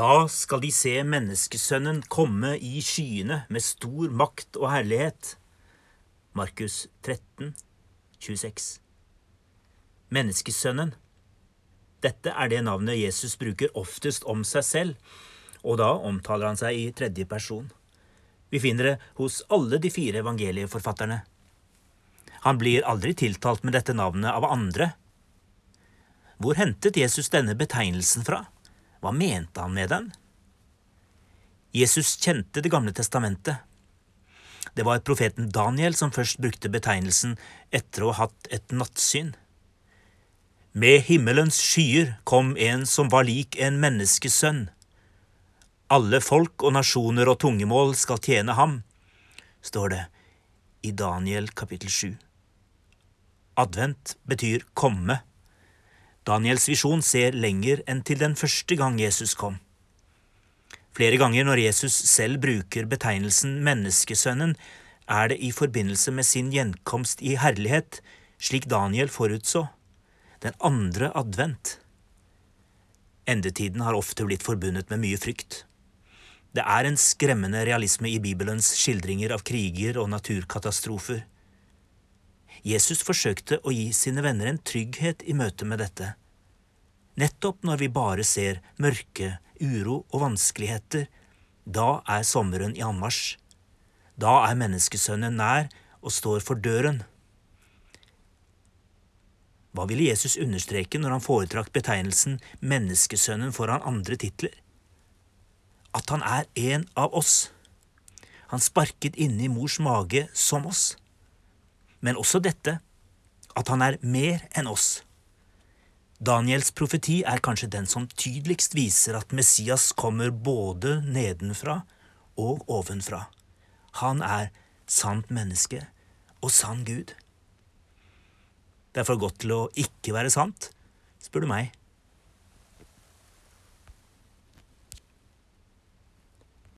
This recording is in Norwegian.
Da skal de se menneskesønnen komme i skyene med stor makt og herlighet. Markus 13, 26. Menneskesønnen. Dette er det navnet Jesus bruker oftest om seg selv, og da omtaler han seg i tredje person. Vi finner det hos alle de fire evangelieforfatterne. Han blir aldri tiltalt med dette navnet av andre. Hvor hentet Jesus denne betegnelsen fra? Hva mente han med den? Jesus kjente Det gamle testamentet. Det var profeten Daniel som først brukte betegnelsen etter å ha hatt et nattsyn. Med himmelens skyer kom en som var lik en menneskesønn. Alle folk og nasjoner og tungemål skal tjene ham, står det i Daniel kapittel 7. Advent betyr komme. Daniels visjon ser lenger enn til den første gang Jesus kom. Flere ganger når Jesus selv bruker betegnelsen menneskesønnen, er det i forbindelse med sin gjenkomst i herlighet, slik Daniel forutså, den andre advent. Endetiden har ofte blitt forbundet med mye frykt. Det er en skremmende realisme i Bibelens skildringer av kriger og naturkatastrofer. Jesus forsøkte å gi sine venner en trygghet i møte med dette. Nettopp når vi bare ser mørke, uro og vanskeligheter, da er sommeren i anmarsj. Da er menneskesønnen nær og står for døren. Hva ville Jesus understreke når han foretrakk betegnelsen menneskesønnen foran andre titler? At han er en av oss. Han sparket inne i mors mage som oss men også dette, at han er mer enn oss. Daniels profeti er kanskje den som tydeligst viser at Messias kommer både nedenfra og ovenfra. Han er sant menneske og sann Gud. Det er for godt til å ikke være sant, spør du meg.